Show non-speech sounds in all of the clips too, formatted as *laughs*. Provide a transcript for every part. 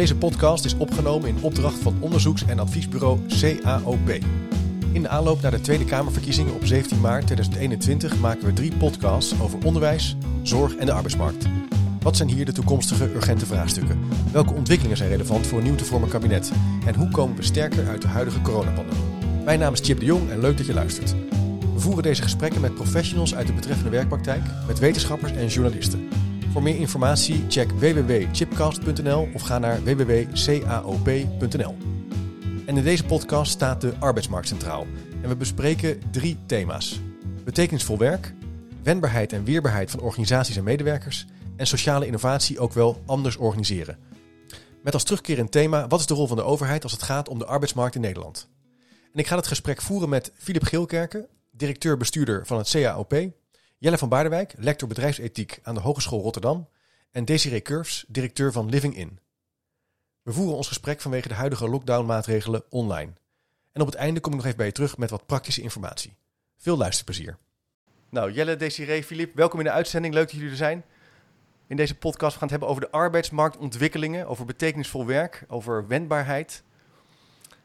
Deze podcast is opgenomen in opdracht van onderzoeks- en adviesbureau CAOP. In de aanloop naar de Tweede Kamerverkiezingen op 17 maart 2021 maken we drie podcasts over onderwijs, zorg en de arbeidsmarkt. Wat zijn hier de toekomstige urgente vraagstukken? Welke ontwikkelingen zijn relevant voor een nieuw te vormen kabinet? En hoe komen we sterker uit de huidige coronapandemie? Mijn naam is Chip de Jong en leuk dat je luistert. We voeren deze gesprekken met professionals uit de betreffende werkpraktijk, met wetenschappers en journalisten. Voor meer informatie check www.chipcast.nl of ga naar www.caop.nl. En in deze podcast staat de arbeidsmarkt centraal. En we bespreken drie thema's: betekenisvol werk, wendbaarheid en weerbaarheid van organisaties en medewerkers en sociale innovatie ook wel anders organiseren. Met als terugkerend thema: wat is de rol van de overheid als het gaat om de arbeidsmarkt in Nederland? En ik ga het gesprek voeren met Filip Geelkerken, directeur-bestuurder van het CAOP, Jelle van Baardenwijk, lector bedrijfsethiek aan de Hogeschool Rotterdam en Desiree Curves, directeur van Living In. We voeren ons gesprek vanwege de huidige lockdownmaatregelen online. En op het einde kom ik nog even bij je terug met wat praktische informatie. Veel luisterplezier. Nou, Jelle, Desiree, Filip, welkom in de uitzending. Leuk dat jullie er zijn. In deze podcast gaan we het hebben over de arbeidsmarktontwikkelingen, over betekenisvol werk, over wendbaarheid.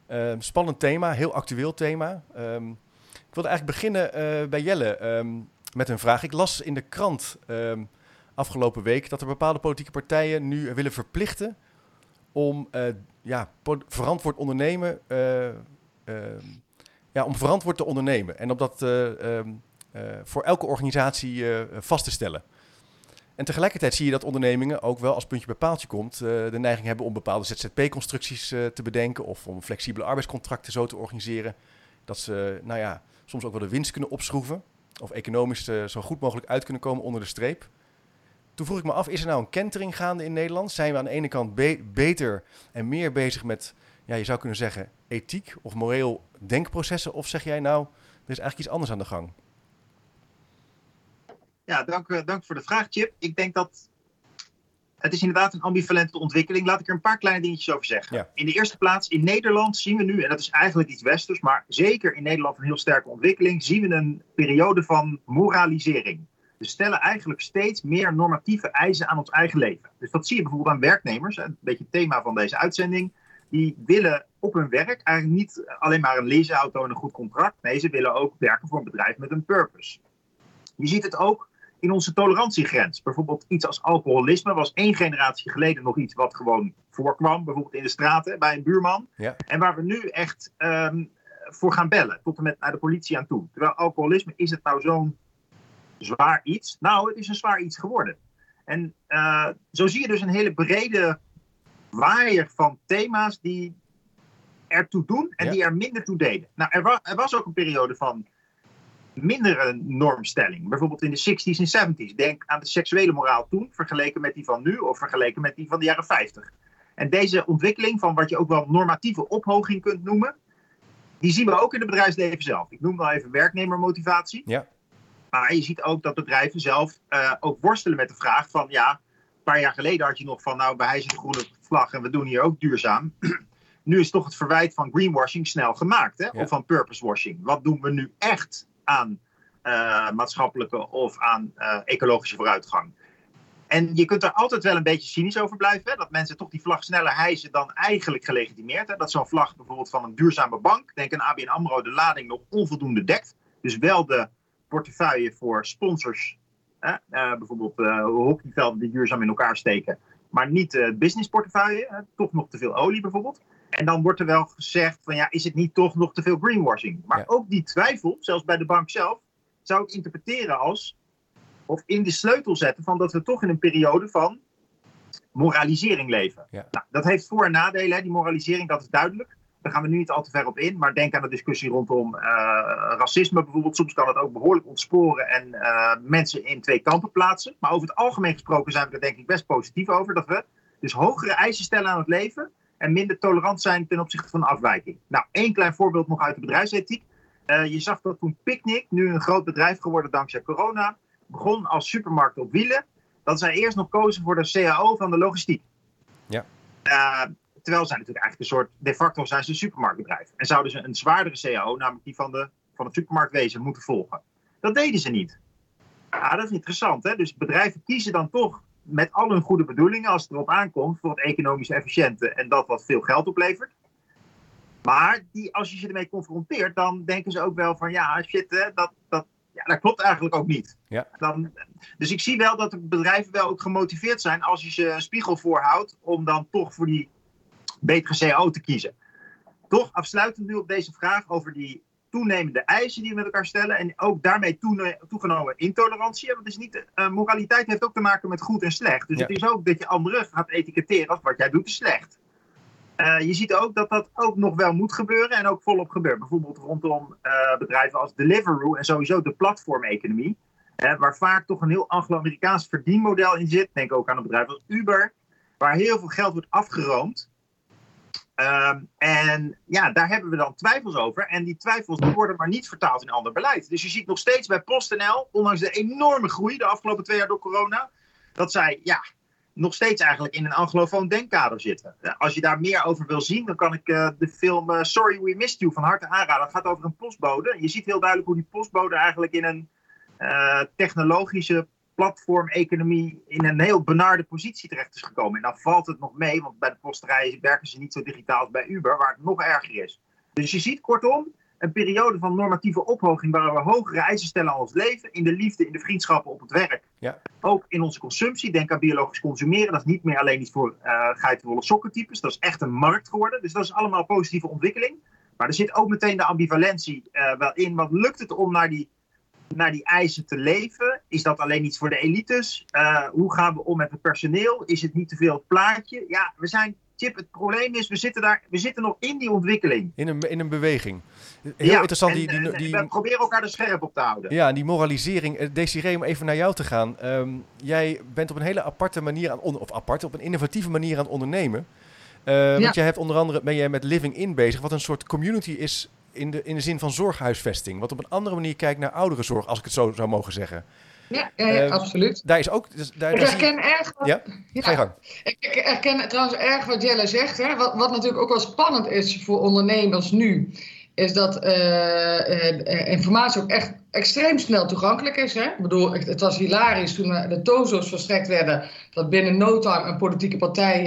Ehm, spannend thema, heel actueel thema. Ehm, ik wilde eigenlijk beginnen eh, bij Jelle ehm, met een vraag. Ik las in de krant afgelopen week dat er bepaalde politieke partijen nu willen verplichten om uh, ja, verantwoord ondernemen. Uh, ja, om verantwoord te ondernemen. En om dat voor elke organisatie vast te stellen. En tegelijkertijd zie je dat ondernemingen ook wel als puntje bij paaltje komt de neiging hebben om bepaalde ZZP-constructies te bedenken of om flexibele arbeidscontracten zo te organiseren dat ze, nou ja, soms ook wel de winst kunnen opschroeven of economisch uh, zo goed mogelijk uit kunnen komen onder de streep. Toen vroeg ik me af, is er nou een kentering gaande in Nederland? Zijn we aan de ene kant be beter en meer bezig met, ja, je zou kunnen zeggen, ethiek of moreel denkprocessen? Of zeg jij nou, er is eigenlijk iets anders aan de gang? Ja, dank, eh, dank voor de vraag, Chip. Ik denk dat het is inderdaad een ambivalente ontwikkeling. Laat ik er een paar kleine dingetjes over zeggen. In de eerste plaats, in Nederland zien we nu, en dat is eigenlijk iets westers, maar zeker in Nederland een heel sterke ontwikkeling, zien we een periode van moralisering. We stellen eigenlijk steeds meer normatieve eisen aan ons eigen leven. Dus dat zie je bijvoorbeeld aan werknemers, een beetje het thema van deze uitzending. Die willen op hun werk eigenlijk niet alleen maar een leaseauto en een goed contract. Nee, ze willen ook werken voor een bedrijf met een purpose. Je ziet het ook in onze tolerantiegrens. Bijvoorbeeld iets als alcoholisme was één generatie geleden nog iets wat gewoon voorkwam. Bijvoorbeeld in de straten bij een buurman. Ja. En waar we nu echt um, voor gaan bellen. Tot en met naar de politie aan toe. Terwijl alcoholisme, is het nou zo'n zwaar iets? Nou, het is een zwaar iets geworden. En uh, zo zie je dus een hele brede waaier van thema's die ertoe doen en ja. die er minder toe deden. Nou, er, wa er was ook een periode van mindere normstelling. Bijvoorbeeld in de 60s en 70s. Denk aan de seksuele moraal toen, vergeleken met die van nu of vergeleken met die van de jaren 50. En deze ontwikkeling van wat je ook wel normatieve ophoging kunt noemen, die zien we ook in het bedrijfsleven zelf. Ik noem wel even werknemermotivatie. Ja. Maar je ziet ook dat bedrijven zelf uh, ook worstelen met de vraag van ja, een paar jaar geleden had je nog van nou, wij hijsen de groene vlag en we doen hier ook duurzaam. *clears throat* nu is toch het verwijt van greenwashing snel gemaakt, hè? Ja. of van purpose washing. Wat doen we nu echt aan uh, maatschappelijke of aan uh, ecologische vooruitgang. En je kunt er altijd wel een beetje cynisch over blijven. Hè? Dat mensen toch die vlag sneller hijsen dan eigenlijk gelegitimeerd. Hè? Dat zo'n vlag bijvoorbeeld van een duurzame bank, denk aan ABN AMRO, de lading nog onvoldoende dekt. Dus wel de portefeuille voor sponsors. Hè? Uh, bijvoorbeeld hockeyvelden die duurzaam in elkaar steken. Maar niet het businessportefeuille. Toch nog te veel olie bijvoorbeeld. En dan wordt er wel gezegd van ja, is het niet toch nog te veel greenwashing? Maar ja. ook die twijfel, zelfs bij de bank zelf, zou ik interpreteren als, of in de sleutel zetten van dat we toch in een periode van moralisering leven. Ja. Nou, dat heeft voor- en nadelen, hè. die moralisering, dat is duidelijk. Daar gaan we nu niet al te ver op in, maar denk aan de discussie rondom uh, racisme bijvoorbeeld. Soms kan het ook behoorlijk ontsporen en uh, mensen in twee kampen plaatsen. Maar over het algemeen gesproken zijn we er denk ik best positief over. Dat we dus hogere eisen stellen aan het leven en minder tolerant zijn ten opzichte van afwijking. Nou, één klein voorbeeld nog uit de bedrijfsethiek. Uh, je zag dat toen Picnic, nu een groot bedrijf geworden dankzij corona, begon als supermarkt op wielen. Dat zij eerst nog kozen voor de CAO van de logistiek. Ja. Uh, terwijl zij natuurlijk eigenlijk een soort, de facto zijn ze een supermarktbedrijf. En zouden ze een zwaardere CAO, namelijk die van, de, van het supermarktwezen, moeten volgen. Dat deden ze niet. Ja, dat is interessant. Hè? Dus bedrijven kiezen dan toch met al hun goede bedoelingen, als het erop aankomt, voor het economisch efficiënte en dat wat veel geld oplevert. Maar die, als je ze ermee confronteert, dan denken ze ook wel van ja, shit, dat, dat, ja, dat klopt eigenlijk ook niet. Ja. Dan, dus ik zie wel dat de bedrijven wel ook gemotiveerd zijn als je ze een spiegel voorhoudt om dan toch voor die betere CO te kiezen. Toch afsluitend nu op deze vraag over die toenemende eisen die we met elkaar stellen. En ook daarmee toegenomen intolerantie. Want is niet, uh, moraliteit heeft ook te maken met goed en slecht. Dus het is ook dat je anderen gaat etiketteren als wat jij doet is slecht. Uh, je ziet ook dat dat ook nog wel moet gebeuren en ook volop gebeurt. Bijvoorbeeld rondom uh, bedrijven als Deliveroo en sowieso de platformeconomie. waar vaak toch een heel Anglo-Amerikaans verdienmodel in zit. Denk ook aan een bedrijf als Uber. Waar heel veel geld wordt afgeroomd. Ehm, en ja, daar hebben we dan twijfels over. En die twijfels worden maar niet vertaald in ander beleid. Dus je ziet nog steeds bij PostNL, ondanks de enorme groei de afgelopen twee jaar door corona, dat zij ja, nog steeds eigenlijk in een anglofoon denkkader zitten. Als je daar meer over wil zien, dan kan ik uh, de film uh, Sorry We Missed You van harte aanraden. Dat gaat over een postbode. Je ziet heel duidelijk hoe die postbode eigenlijk in een technologische platformeconomie in een heel benarde positie terecht is gekomen. En dan valt het nog mee, want bij de posterij werken ze niet zo digitaal als bij Uber, waar het nog erger is. Dus je ziet kortom een periode van normatieve ophoging waar we hogere eisen stellen aan ons leven, in de liefde, in de vriendschappen, op het werk. Ja. Ook in onze consumptie. Denk aan biologisch consumeren. Dat is niet meer alleen iets voor uh, geitenwolle sokkentypes. Dat is echt een markt geworden. Dus dat is allemaal positieve ontwikkeling. Maar er zit ook meteen de ambivalentie uh, wel in. Want lukt het om naar die naar die eisen te leven? Is dat alleen iets voor de elites? Uh, hoe gaan we om met het personeel? Is het niet te veel het plaatje? Ja, we zijn. Chip, het probleem is, we zitten, daar, we zitten nog in die ontwikkeling. In een, in een beweging. Heel ja, interessant. En, die, die, die, we proberen elkaar er scherp op te houden. Ja, die moralisering. Eh, Desiree, om even naar jou te gaan. Um, jij bent op een hele aparte manier aan, of apart, op een innovatieve manier aan het ondernemen. Uh, ja. Want jij hebt onder andere, ben jij met Living In bezig, wat een soort community is in de, in de zin van zorghuisvesting. Wat op een andere manier kijkt naar ouderenzorg, als ik het zo zou mogen zeggen. Ja, ja, uh, absoluut. Daar is ook. Dus daar, ik herken erg. Wat, ja? ja? Ga je gang. Ik, ik herken trouwens erg wat Jelle zegt. Hè. Wat, wat natuurlijk ook wel spannend is voor ondernemers nu, is dat uh, uh, informatie ook echt extreem snel toegankelijk is. Hè? Ik bedoel, het was hilarisch toen de TOZO's verstrekt werden, dat binnen no time een politieke partij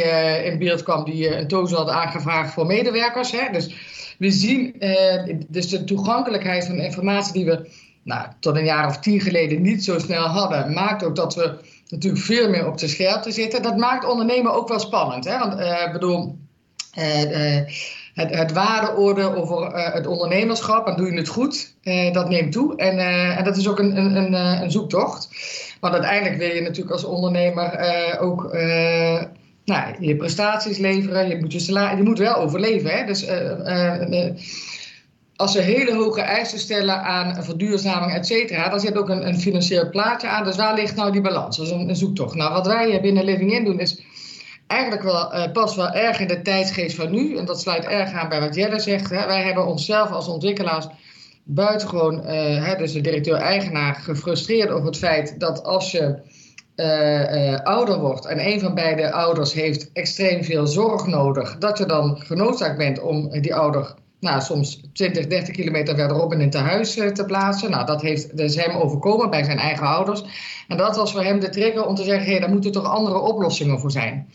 in beeld kwam die een TOZO had aangevraagd voor medewerkers. Hè? Dus we zien dus de toegankelijkheid van informatie die we nou, tot een jaar of tien geleden niet zo snel hadden, maakt ook dat we natuurlijk veel meer op de scherpte zitten. Dat maakt ondernemen ook wel spannend. Hè? Want ik bedoel, het, het over het ondernemerschap, en doe je het goed, dat neemt toe. En, en dat is ook een, een, een, een, zoektocht. Want uiteindelijk wil je natuurlijk als ondernemer ook nou, je prestaties leveren, je moet, je salaris, je moet wel overleven. Hè? Dus als ze hele hoge eisen stellen aan verduurzaming, et cetera, dan zit ook een, een, financieel plaatje aan. Dus waar ligt nou die balans? Dat is een, een zoektocht. Nou, wat wij binnen Living In doen is eigenlijk wel, uh, pas wel erg in de tijdsgeest van nu. En dat sluit erg aan bij wat Jelle zegt. Hè. Wij hebben onszelf als ontwikkelaars buitengewoon, uh, hè, dus de directeur-eigenaar, gefrustreerd over het feit dat als je uh, ouder wordt en een van beide ouders heeft extreem veel zorg nodig, dat je dan genoodzaakt bent om die ouder nou, soms 20, 30 kilometer verderop in een tehuis uh, te plaatsen. Nou, dat, heeft, dat is hem overkomen bij zijn eigen ouders. En dat was voor hem de trigger om te zeggen, hey, daar moeten toch andere oplossingen voor zijn.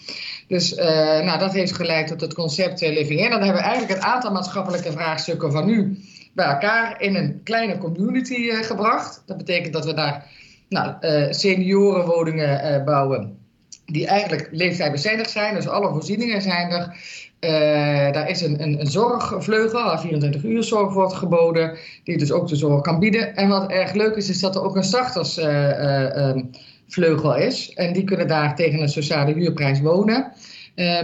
Dus nou, dat heeft geleid tot het concept Living In. En dan hebben we eigenlijk het aantal maatschappelijke vraagstukken van nu bij elkaar in een kleine community gebracht. Dat betekent dat we daar nou, seniorenwoningen bouwen die eigenlijk leeftijdbestendig zijn. Dus alle voorzieningen zijn er. Uh, daar is een, een, zorgvleugel waar 24 uur zorg wordt geboden, die dus ook de zorg kan bieden. En wat erg leuk is, is dat er ook een startersvleugel is. En die kunnen daar tegen een sociale huurprijs wonen.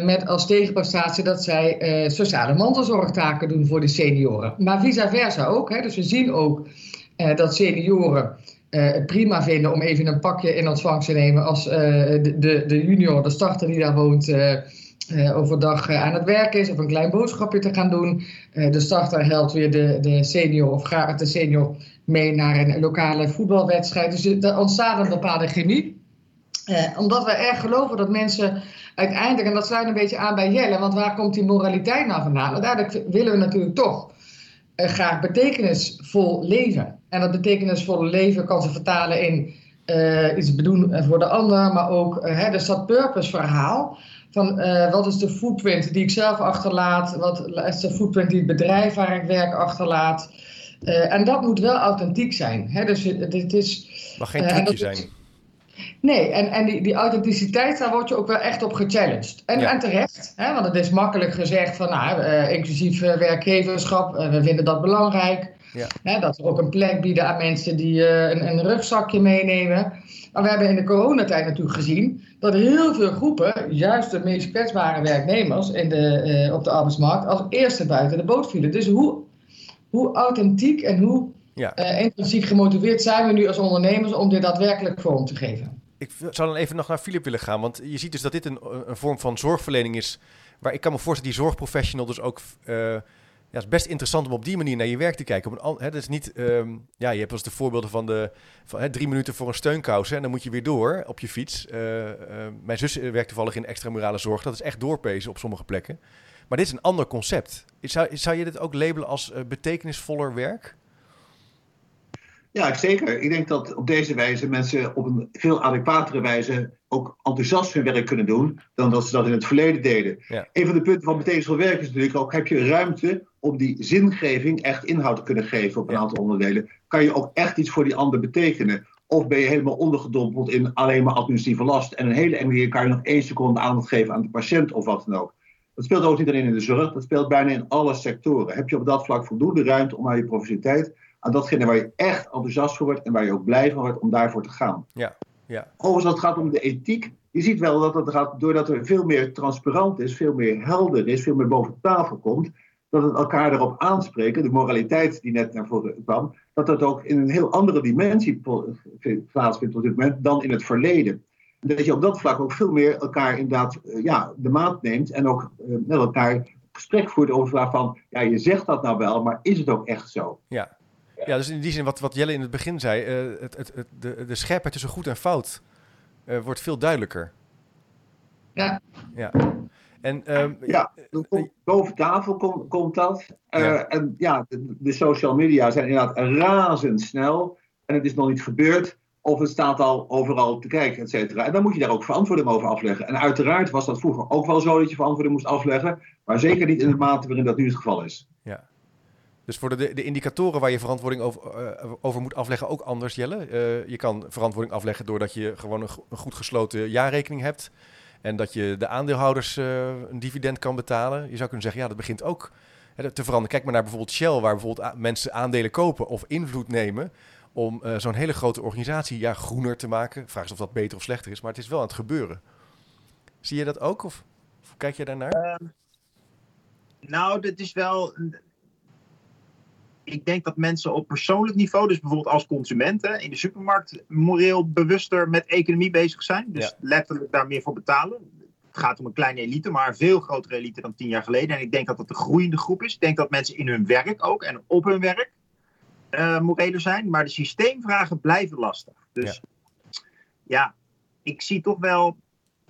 met als tegenprestatie dat zij sociale mantelzorgtaken doen voor de senioren. Maar vice versa ook. Hè. Dus we zien ook dat senioren het prima vinden om even een pakje in ontvangst te nemen als uh, de, de, junior, de starter die daar woont, uh, overdag aan het werk is of een klein boodschapje te gaan doen. de starter helpt weer de, de senior of gaat de senior mee naar een lokale voetbalwedstrijd. Dus er ontstaat een bepaalde chemie. omdat we erg geloven dat mensen uiteindelijk, en dat sluit een beetje aan bij Jelle, want waar komt die moraliteit nou vandaan? Uiteindelijk willen we natuurlijk toch graag betekenisvol leven. En dat betekenisvolle leven kan ze vertalen in iets bedoelen voor de ander, maar ook hè, dus dat purpose verhaal. Van wat is de footprint die ik zelf achterlaat? Wat is de footprint die het bedrijf waar ik werk achterlaat? en dat moet wel authentiek zijn. Hè? Dus het, is. Mag geen trucje zijn. Nee, en, en die, die authenticiteit, daar word je ook wel echt op gechallenged. En, en terecht, hè, want het is makkelijk gezegd van, nou, uh, inclusief uh, werkgeverschap, uh, we vinden dat belangrijk. Ja. Dat we ook een plek bieden aan mensen die een, een, rugzakje meenemen. Maar we hebben in de coronatijd natuurlijk gezien dat heel veel groepen, juist de meest kwetsbare werknemers in de, op de arbeidsmarkt, als eerste buiten de boot vielen. Dus hoe, hoe authentiek en hoe ja. intrinsiek gemotiveerd zijn we nu als ondernemers om dit daadwerkelijk vorm te geven? ik zou dan even nog naar Filip willen gaan. Want je ziet dus dat dit een, een vorm van zorgverlening is. Waar ik kan me voorstellen, die zorgprofessional dus ook. Ja, het is best interessant om op die manier naar je werk te kijken. Op dat is niet, um, ja, je hebt als de voorbeelden van de van, drie minuten voor een steunkous. Hè, en dan moet je weer door op je fiets. Uh, uh, mijn zus werkt toevallig in extramurale zorg. Dat is echt doorpezen op sommige plekken. Maar dit is een ander concept. Zou, zou je dit ook labelen als betekenisvoller werk? Ja, zeker. Ik denk dat op deze wijze mensen op een veel adequatere wijze ook enthousiast hun werk kunnen doen dan dat ze dat in het verleden deden. Een van de punten van betekenisvol werk is natuurlijk ook, heb je ruimte om die zingeving echt inhoud te kunnen geven op een aantal onderdelen? Kan je ook echt iets voor die ander betekenen? Of ben je helemaal ondergedompeld in alleen maar administratieve last en een hele enge kan je nog één seconde aandacht geven aan de patiënt of wat dan ook? Dat speelt ook niet alleen in de zorg, dat speelt bijna in alle sectoren. Heb je op dat vlak voldoende ruimte om aan je professionaliteit aan datgene waar je echt enthousiast voor wordt en waar je ook blij van wordt om daarvoor te gaan. Ja, ja. Overigens, als het gaat om de ethiek, je ziet wel dat het gaat, doordat er veel meer transparant is, veel meer helder is, veel meer boven tafel komt, dat het elkaar erop aanspreken, de moraliteit die net naar voren kwam, dat dat ook in een heel andere dimensie plaatsvindt op dit moment dan in het verleden. Dat je op dat vlak ook veel meer elkaar inderdaad eh, ja, de maat neemt en ook eh, met elkaar gesprek voert over de vraag van, ja, je zegt dat nou wel, maar is het ook echt zo? Ja, ja, dus in die zin, wat, wat Jelle in het begin zei, uh, het, het, het, de, de scherpheid tussen goed en fout uh, wordt veel duidelijker. Ja. Ja. En, um, ja, boven tafel komt, komt dat. Uh, ja. En ja, de, de, social media zijn inderdaad razendsnel. En het is nog niet gebeurd. Of het staat al overal te kijken, et cetera. En dan moet je daar ook verantwoording over afleggen. En uiteraard was dat vroeger ook wel zo dat je verantwoording moest afleggen. Maar zeker niet in de mate waarin dat nu het geval is. Ja. Dus voor de, de indicatoren waar je verantwoording over, uh, over moet afleggen ook anders, Jelle. Uh, je kan verantwoording afleggen doordat je gewoon een, goed gesloten jaarrekening hebt. En dat je de aandeelhouders uh, een dividend kan betalen. Je zou kunnen zeggen, ja, dat begint ook hè, te veranderen. Kijk maar naar bijvoorbeeld Shell, waar bijvoorbeeld mensen aandelen kopen of invloed nemen om zo'n hele grote organisatie ja, groener te maken. Vraag is of dat beter of slechter is, maar het is wel aan het gebeuren. Zie je dat ook of, kijk je daarnaar? Ehm, nou, dit is wel ik denk dat mensen op persoonlijk niveau, dus bijvoorbeeld als consumenten in de supermarkt, moreel bewuster met economie bezig zijn. Dus letterlijk daar meer voor betalen. Het gaat om een kleine elite, maar een veel grotere elite dan tien jaar geleden. En ik denk dat dat een groeiende groep is. Ik denk dat mensen in hun werk ook en op hun werk uh, moreler zijn. Maar de systeemvragen blijven lastig. Dus ja, ja ik zie toch wel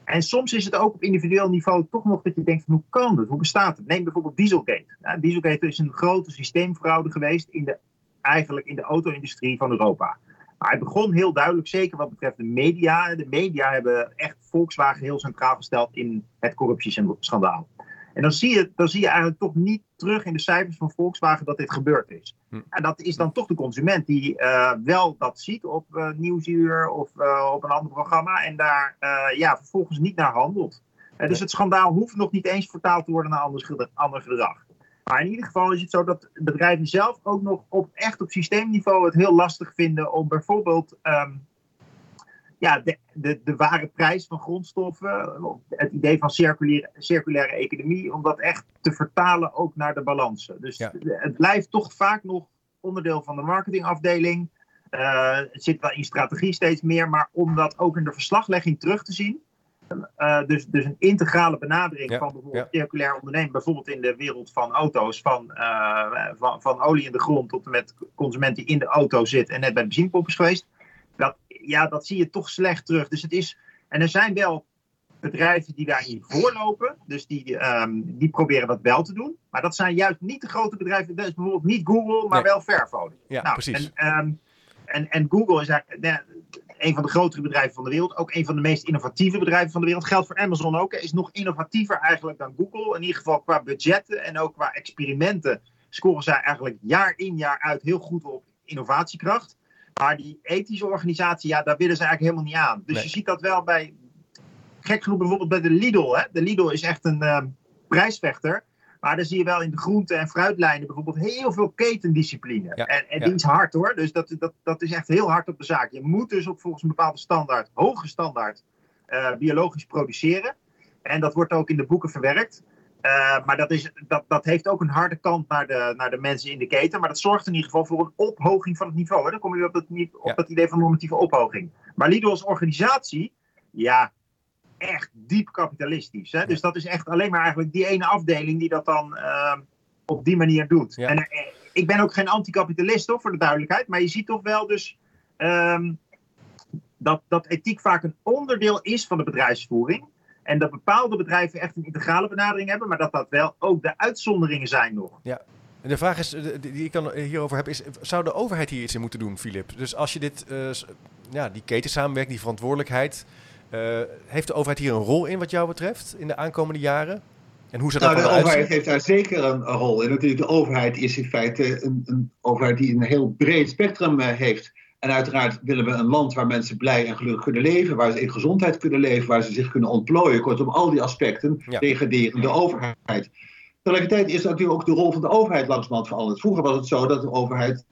en soms is het ook op individueel niveau toch nog dat je denkt hoe kan dat? Hoe bestaat het? Neem bijvoorbeeld Dieselgate. Nou, Dieselgate is een grote systeemfraude geweest in de, eigenlijk in de auto-industrie van Europa. Maar het begon heel duidelijk, zeker wat betreft de media. De media hebben echt Volkswagen heel centraal gesteld in het corruptieschandaal. En dan zie, je, dan zie je eigenlijk toch niet terug in de cijfers van Volkswagen dat dit gebeurd is. Hm. En dat is dan toch de consument die uh, wel dat ziet op uh, Nieuwsuur of uh, op een ander programma en daar ja, vervolgens niet naar handelt. dus het schandaal hoeft nog niet eens vertaald te worden naar ander, ander gedrag. Maar in ieder geval is het zo dat bedrijven zelf ook nog op, echt op systeemniveau het heel lastig vinden om bijvoorbeeld um, ja, de, de, de ware prijs van grondstoffen, het idee van circulaire, circulaire economie, om dat echt te vertalen ook naar de balansen. Dus het blijft toch vaak nog onderdeel van de marketingafdeling. Uh, het zit wel in strategie steeds meer, maar om dat ook in de verslaglegging terug te zien. Uh, dus, dus een integrale benadering van bijvoorbeeld circulair ondernemen, bijvoorbeeld in de wereld van auto's, van, uh, van, van olie in de grond tot en met consument die in de auto zit en net bij de benzinepomp is geweest dat, ja, dat zie je toch slecht terug. Dus het is, en er zijn wel bedrijven die daarin voorlopen. Dus die, um, die proberen dat wel te doen. Maar dat zijn juist niet de grote bedrijven. Dat is bijvoorbeeld niet Google, maar wel Fairphone. Ja, nou, precies. En, um, en, en Google is eigenlijk... een van de grotere bedrijven van de wereld. Ook een van de meest innovatieve bedrijven van de wereld. Geldt voor Amazon ook. Is nog innovatiever eigenlijk dan Google. In ieder geval qua budgetten en ook qua experimenten scoren zij eigenlijk jaar in jaar uit heel goed op innovatiekracht. Maar die ethische organisatie, ja, daar willen ze eigenlijk helemaal niet aan. Dus je ziet dat wel bij, gek genoeg bijvoorbeeld bij de Lidl. Hè? De Lidl is echt een uh, prijsvechter. Maar dan zie je wel in de groente- en fruitlijnen bijvoorbeeld heel veel ketendiscipline. en en die is hard hoor. Dus dat, dat, dat is echt heel hard op de zaak. Je moet dus op volgens een bepaalde standaard, hoge standaard, uh, biologisch produceren. En dat wordt ook in de boeken verwerkt. Uh, maar dat, is, dat, dat heeft ook een harde kant naar de, naar de mensen in de keten. Maar dat zorgt in ieder geval voor een ophoging van het niveau. Hè? Dan kom je op dat, op dat idee van normatieve ophoging. Maar Lidl als organisatie, ja, echt diep kapitalistisch. Hè? Dus dat is echt alleen maar eigenlijk die ene afdeling die dat dan uh, op die manier doet. En uh, ik ben ook geen anticapitalist hoor, voor de duidelijkheid. Maar je ziet toch wel dus um, dat, dat ethiek vaak een onderdeel is van de bedrijfsvoering. En dat bepaalde bedrijven echt een integrale benadering hebben, maar dat dat wel ook de uitzonderingen zijn nog. Ja. En de vraag is, die ik dan hierover heb, is: zou de overheid hier iets in moeten doen, Filip? Dus als je dit, uh, ja, die ketensamenwerking, die verantwoordelijkheid, uh, heeft de overheid hier een rol in wat jou betreft in de aankomende jaren? En hoe zit nou, dat de overheid heeft daar zeker een, een rol in. Natuurlijk, de overheid is in feite een, een overheid die een heel breed spectrum uh, heeft. En uiteraard willen we een land waar mensen blij en gelukkig kunnen leven, waar ze in gezondheid kunnen leven, waar ze zich kunnen ontplooien. Kortom, al die aspecten ja. degraderen de overheid. Tegelijkertijd is natuurlijk ook de rol van de overheid langzamerhand veranderd. Vroeger was het zo dat de overheid,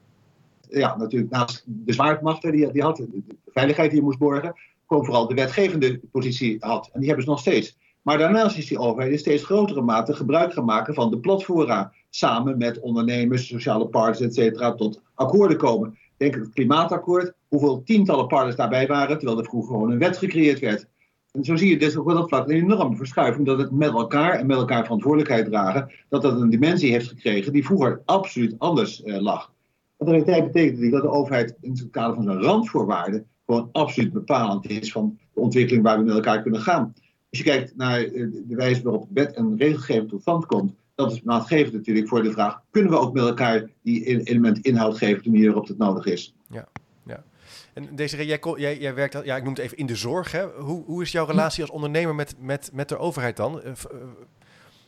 ja, natuurlijk naast de zwaardmacht die, die had, de veiligheid die je moest borgen, gewoon vooral de wetgevende positie had. En die hebben ze nog steeds. Maar daarnaast is die overheid in steeds grotere mate gebruik gaan maken van de platforma. Samen met ondernemers, sociale partners, et cetera, tot akkoorden komen. Denk aan het klimaatakkoord, hoeveel tientallen partners daarbij waren, terwijl er vroeger gewoon een wet gecreëerd werd. En zo zie je dus ook op dat vlak een enorme verschuiving, dat het met elkaar en met elkaar verantwoordelijkheid dragen, dat dat een dimensie heeft gekregen die vroeger absoluut anders uh, lag. En realiteit betekent dat de overheid in het kader van zijn randvoorwaarden gewoon absoluut bepalend is van de ontwikkeling waar we met elkaar kunnen gaan. Als je kijkt naar de wijze waarop wet en regelgeving tot stand komt, dat is maatgevend natuurlijk voor de vraag: kunnen we ook met elkaar die element inhoud geven op de manier waarop het nodig is? Ja, ja. En deze jij, jij, jij werkt, ja, ik noem het even in de zorg. Hè? Hoe, hoe is jouw relatie als ondernemer met, met, met de overheid dan? Uh,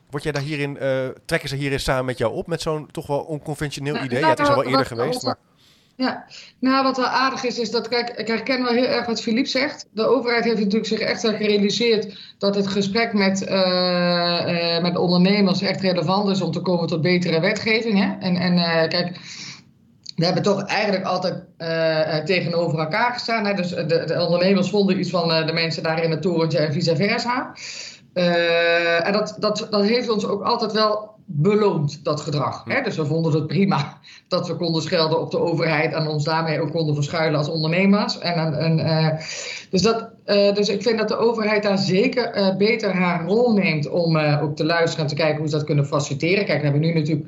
Word jij daar hierin, uh, trekken ze hierin samen met jou op met zo'n toch wel onconventioneel Nou, idee? Ja, het is al wel eerder geweest, maar Ja, nou wat wel aardig is, is dat, kijk, ik herken wel heel erg wat Philippe zegt. De overheid heeft natuurlijk zich echt gerealiseerd dat het gesprek met, eh, eh, met ondernemers echt relevant is om te komen tot betere wetgeving. Hè? En, en eh, kijk, we hebben toch eigenlijk altijd tegenover elkaar gestaan. Hè? Dus de, de ondernemers vonden iets van de mensen daar in het torentje en vice versa. En dat, dat, dat heeft ons ook altijd wel beloond, dat gedrag. Hè? Dus we vonden het prima *laughs* dat we konden schelden op de overheid en ons daarmee ook konden verschuilen als ondernemers. En, eh, dus, dat, eh, dus ik vind dat de overheid daar zeker eh, beter haar rol neemt om ook te luisteren en te kijken hoe ze dat kunnen faciliteren. Kijk, we hebben nu natuurlijk.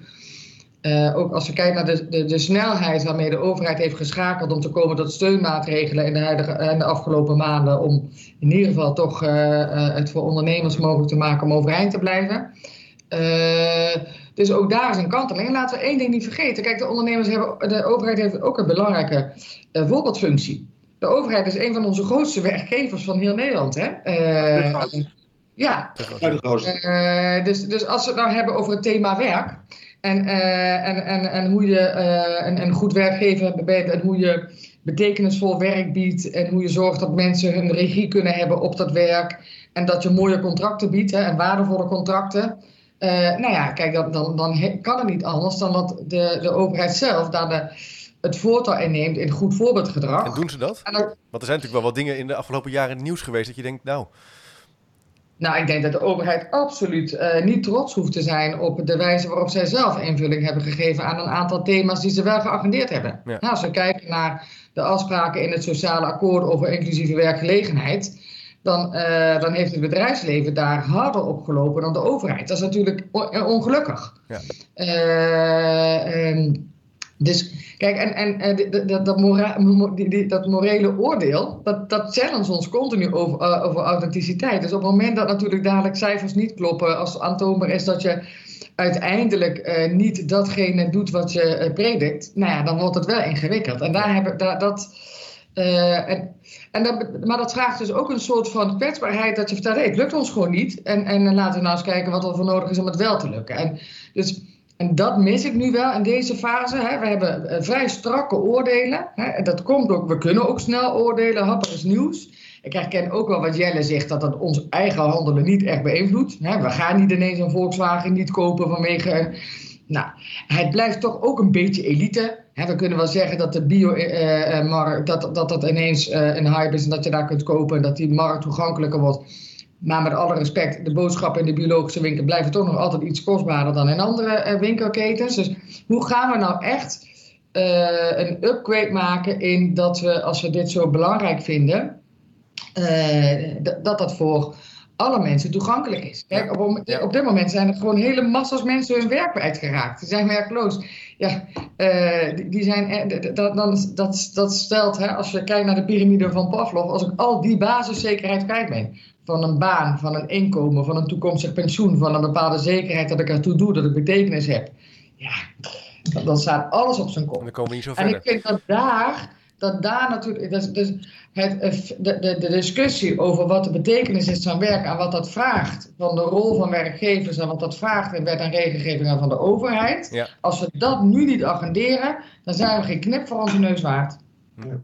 ook als we kijken naar de, de, de snelheid waarmee de overheid heeft geschakeld om te komen tot steunmaatregelen in de, huidige, de afgelopen maanden, om in ieder geval toch het voor ondernemers mogelijk te maken om overeind te blijven. Eh, dus ook daar is een kanteling. Laten we één ding niet vergeten. Kijk, de ondernemers hebben, de overheid heeft ook een belangrijke eh, voorbeeldfunctie. De overheid is een van onze grootste werkgevers van heel Nederland. Hè? Eh, De grootste. ja, Ja, de grootste. eh, dus, dus als we het nou hebben over het thema werk. En, eh, en, en, en hoe je eh, een, een goed werkgever bent en hoe je betekenisvol werk biedt. En hoe je zorgt dat mensen hun regie kunnen hebben op dat werk. En dat je mooie contracten biedt hè, en waardevolle contracten. Eh, nou ja, kijk, dan, dan, dan kan het niet anders dan dat de, de overheid zelf daar de, het voortouw in neemt in goed voorbeeldgedrag. en doen ze dat? Dan- Want er zijn natuurlijk wel wat dingen in de afgelopen jaren in het nieuws geweest dat je denkt, nou, Nou, ik denk dat de overheid absoluut eh, niet trots hoeft te zijn op de wijze waarop zij zelf invulling hebben gegeven aan een aantal thema's die ze wel geagendeerd hebben. Ja. Nou, als we kijken naar de afspraken in het sociale akkoord over inclusieve werkgelegenheid, dan, eh, dan heeft het bedrijfsleven daar harder op gelopen dan de overheid. Dat is natuurlijk on- eh, ongelukkig. Ja. Eh, ehm, dus kijk, en, en dat, dat, mora- dat morele oordeel, dat, dat challenge ons continu over, over authenticiteit. Dus op het moment dat natuurlijk dadelijk cijfers niet kloppen, als aantoonbaar is dat je uiteindelijk niet datgene doet wat je predikt, nou ja, dan wordt het wel ingewikkeld. En daar hebben, daar, dat, Uh, en, en maar dat vraagt dus ook een soort van kwetsbaarheid dat je vertelt, hey, het lukt ons gewoon niet. En, en laten we nou eens kijken wat er voor nodig is om het wel te lukken. En, dus, en dat mis ik nu wel in deze fase. Hè. We hebben uh, vrij strakke oordelen. Hè. En dat komt ook, we kunnen ook snel oordelen, happig is nieuws. Ik herken ook wel wat Jelle zegt, dat dat ons eigen handelen niet echt beïnvloedt. We gaan niet ineens een Volkswagen niet kopen vanwege... Nou, het blijft toch ook een beetje elite. we kunnen wel zeggen dat de bio-markt, uh, dat, dat dat ineens een hype is en dat je daar kunt kopen en dat die markt toegankelijker wordt. Maar met alle respect, de boodschappen in de biologische winkel blijven toch nog altijd iets kostbaarder dan in andere winkelketens. Dus hoe gaan we nou echt een upgrade maken in dat we, als we dit zo belangrijk vinden, dat dat voor alle mensen toegankelijk is. Kijk, op, op, dit moment zijn er gewoon hele massa's mensen hun werk kwijtgeraakt. Die zijn werkloos. Ja, uh, die, die, zijn, dat, dat, dat, dat stelt, hè, als je kijkt naar de piramide van Pavlov, als ik al die basiszekerheid kwijt ben, van een baan, van een inkomen, van een toekomstig pensioen, van een bepaalde zekerheid dat ik ertoe doe, dat ik betekenis heb, ja, dan, staat alles op zijn kop. En, dan komen we niet zo verder. en ik vind dat daar dat daar natuurlijk. Dus, dus het, de, de, de, discussie over wat de betekenis is van werk en wat dat vraagt, van de rol van werkgevers en wat dat vraagt in wet en regelgeving van de overheid. Als we dat nu niet agenderen, dan zijn we geen knip voor onze neus waard. Ja.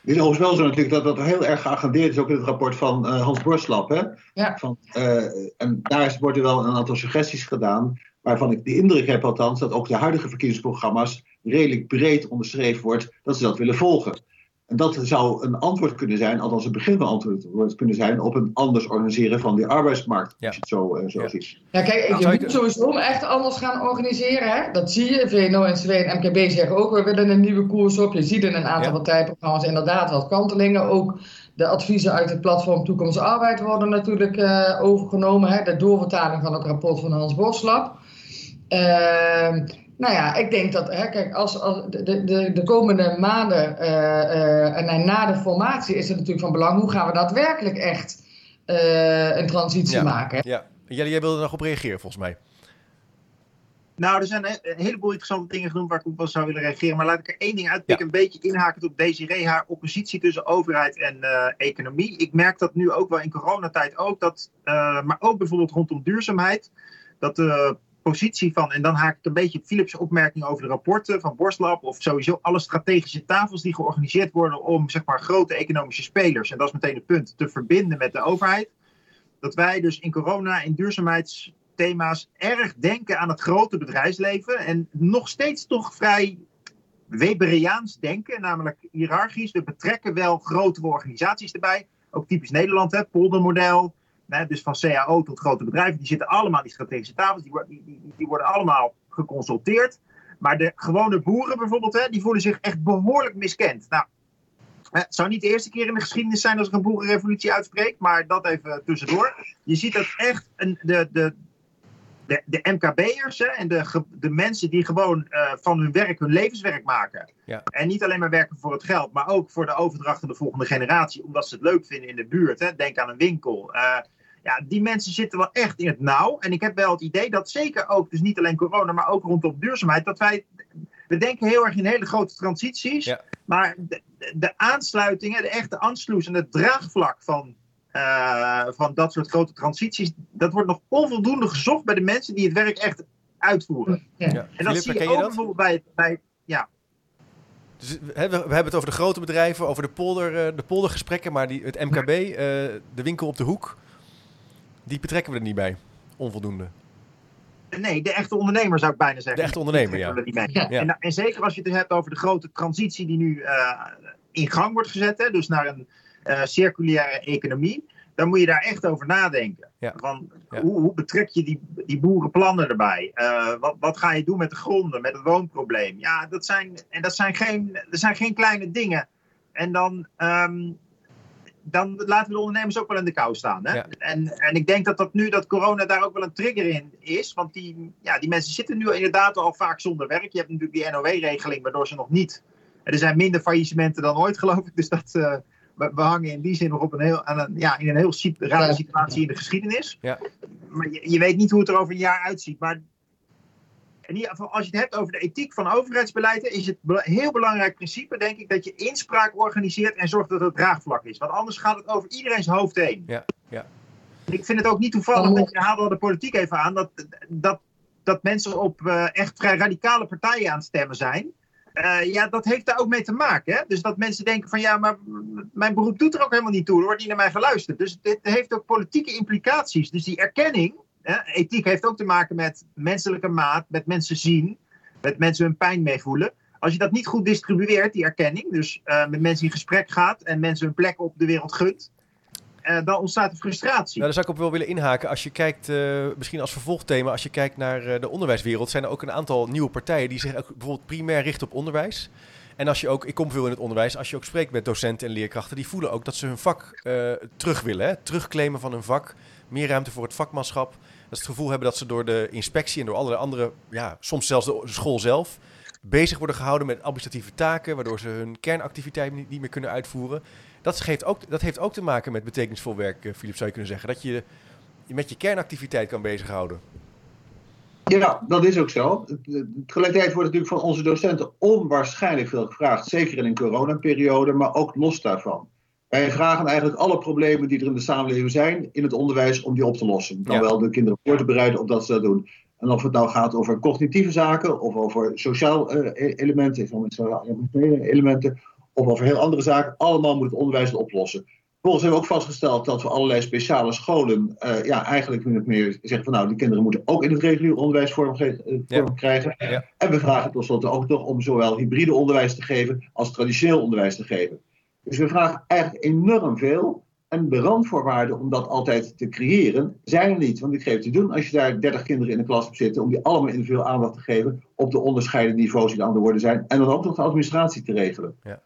Het is overigens wel zo natuurlijk dat dat heel erg geagendeerd is, ook in het rapport van uh, Hans Borslap. Hè? Ja. Van, uh, en daar worden wel een aantal suggesties gedaan, waarvan ik de indruk heb althans dat ook de huidige verkiezingsprogramma's redelijk breed onderschreven wordt dat ze dat willen volgen. En dat zou een antwoord kunnen zijn, althans een begin van antwoord kunnen zijn, op een anders organiseren van die arbeidsmarkt. Ja. Als je het zo, uh, zo ja. ziet. Ja, kijk, je nou, moet sowieso echt anders gaan organiseren. Hè? Dat zie je. VNO, NCW en MKB zeggen ook, we willen een nieuwe koers op. Je ziet in een aantal ja. partijprogramma's inderdaad wat kantelingen. Ook de adviezen uit het platform Toekomst Arbeid worden natuurlijk uh, overgenomen. Hè? De doorvertaling van het rapport van Hans Boslap. Uh, nou ja, ik denk dat, hè, kijk, als, als de, de, de komende maanden uh, uh, en na de formatie is het natuurlijk van belang, hoe gaan we daadwerkelijk echt uh, een transitie ja, maken? Ja, Jelle, jij wilde er nog op reageren volgens mij. Nou, er zijn een heleboel interessante dingen genoemd waar ik op wel zou willen reageren. Maar laat ik er één ding uitpikken, ja. een beetje inhakend op Desiree, haar oppositie tussen overheid en uh, economie. Ik merk dat nu ook wel in coronatijd ook, dat, uh, maar ook bijvoorbeeld rondom duurzaamheid, dat de positie van, en dan haak ik een beetje Philips' opmerking over de rapporten van Borstlab, of sowieso alle strategische tafels die georganiseerd worden om zeg maar grote economische spelers, en dat is meteen het punt, te verbinden met de overheid. Dat wij dus in corona, in duurzaamheidsthema's, erg denken aan het grote bedrijfsleven en nog steeds toch vrij Weberiaans denken, namelijk hiërarchisch. We betrekken wel grotere organisaties erbij, ook typisch Nederland, hè, poldermodel, dus van CAO tot grote bedrijven, die zitten allemaal aan die strategische tafels, die, die, die, die, worden allemaal geconsulteerd. Maar de gewone boeren bijvoorbeeld, hè, die voelen zich echt behoorlijk miskend. Nou, het zou niet de eerste keer in de geschiedenis zijn als er een boerenrevolutie uitspreekt, maar dat even tussendoor. Je ziet dat echt een, de, de, de, de MKB'ers en de, de mensen die gewoon uh, van hun werk hun levenswerk maken. Ja. En niet alleen maar werken voor het geld, maar ook voor de overdracht aan de volgende generatie, omdat ze het leuk vinden in de buurt. Hè. Denk aan een winkel. Uh, ja, die mensen zitten wel echt in het nauw. En ik heb wel het idee dat zeker ook, dus niet alleen corona, maar ook rondom duurzaamheid, dat wij, we denken heel erg in hele grote transities. Ja. Maar de, de aansluitingen, de echte aansluis en het draagvlak van, uh, van dat soort grote transities, dat wordt nog onvoldoende gezocht bij de mensen die het werk echt uitvoeren. Ja. En dat Philippe, zie je ook bijvoorbeeld bij, bij ja, Dus, hè, we, we hebben het over de grote bedrijven, over de, polder, eh, de poldergesprekken, maar die, het MKB, eh, de winkel op de hoek, die betrekken we er niet bij. Onvoldoende. Nee, de echte ondernemer zou ik bijna zeggen. De echte ondernemer, ja. En, en, zeker als je het hebt over de grote transitie die nu uh, in gang wordt gezet, hè, dus naar een uh, circulaire economie, dan moet je daar echt over nadenken. Ja. Van, Ja. hoe, hoe betrek je die, die boerenplannen erbij? Uh, wat, wat ga je doen met de gronden, met het woonprobleem? Ja, dat zijn, en dat zijn, geen, dat zijn geen kleine dingen. En dan, um, dan laten we de ondernemers ook wel in de kou staan. Hè? Ja. En, en ik denk dat, dat nu dat corona daar ook wel een trigger in is. Want die, ja, die mensen zitten nu inderdaad al vaak zonder werk. Je hebt natuurlijk die NOW-regeling, waardoor ze nog niet. Er zijn minder faillissementen dan ooit, *laughs* geloof ik. Dus dat, uh, we, we, hangen in die zin nog op een heel, aan een, ja, in een heel rare situatie in de geschiedenis. Ja. Maar je, je, weet niet hoe het er over een jaar uitziet. Maar als je het hebt over de ethiek van overheidsbeleid, is het een heel belangrijk principe, denk ik, dat je inspraak organiseert en zorgt dat het draagvlak is. Want anders gaat het over iedereen's hoofd heen. Ja, ja. Ik vind het ook niet toevallig, dat je haalde de politiek even aan, dat, dat, dat mensen op uh, echt vrij radicale partijen aan het stemmen zijn. Uh, ja, dat heeft daar ook mee te maken. Hè? Dus dat mensen denken van ja, maar mijn beroep doet er ook helemaal niet toe. Er wordt niet naar mij geluisterd. Dus dit heeft ook politieke implicaties. Dus die erkenning, ethiek heeft ook te maken met menselijke maat, met mensen zien, met mensen hun pijn meevoelen. Als je dat niet goed distribueert, die erkenning, dus uh, met mensen in gesprek gaat en mensen hun plek op de wereld gunt, uh, dan ontstaat er frustratie. Nou, daar zou ik op wel willen inhaken. Als je kijkt, uh, misschien als vervolgthema, als je kijkt naar de onderwijswereld, zijn er ook een aantal nieuwe partijen die zich ook bijvoorbeeld primair richten op onderwijs. En als je ook, ik kom veel in het onderwijs, als je ook spreekt met docenten en leerkrachten, die voelen ook dat ze hun vak terug willen. Hè? Terugclaimen van hun vak, meer ruimte voor het vakmanschap. Dat ze het gevoel hebben dat ze door de inspectie en door allerlei andere, ja, soms zelfs de school zelf, bezig worden gehouden met administratieve taken, waardoor ze hun kernactiviteit niet, meer kunnen uitvoeren. Dat, geeft ook, dat heeft ook te maken met betekenisvol werk, uh, Philip, zou je kunnen zeggen. Dat je je met je kernactiviteit kan bezighouden. Ja, dat is ook zo. Tegelijkertijd wordt natuurlijk van onze docenten onwaarschijnlijk veel gevraagd. Zeker in een coronaperiode, maar ook los daarvan. Wij vragen eigenlijk alle problemen die er in de samenleving zijn in het onderwijs om die op te lossen. Dan ja. wel de kinderen voor te bereiden op dat ze dat doen. En of het nou gaat over cognitieve zaken of over sociaal uh, elementen, elementen, of over heel andere zaken. Allemaal moet het onderwijs het oplossen. Vervolgens hebben we ook vastgesteld dat we allerlei speciale scholen uh, ja, eigenlijk min of meer zeggen van nou, die kinderen moeten ook in het regulier onderwijs vorm, vorm ja. krijgen. Ja. En we vragen tenslotte ook nog om zowel hybride onderwijs te geven als traditioneel onderwijs te geven. Dus we vragen eigenlijk enorm veel. En de randvoorwaarden om dat altijd te creëren zijn er niet. Want ik geef het te doen als je daar 30 kinderen in de klas hebt zitten, om die allemaal individueel aandacht te geven op de onderscheiden niveaus die aan de worden zijn. En dan ook nog de administratie te regelen. Ja.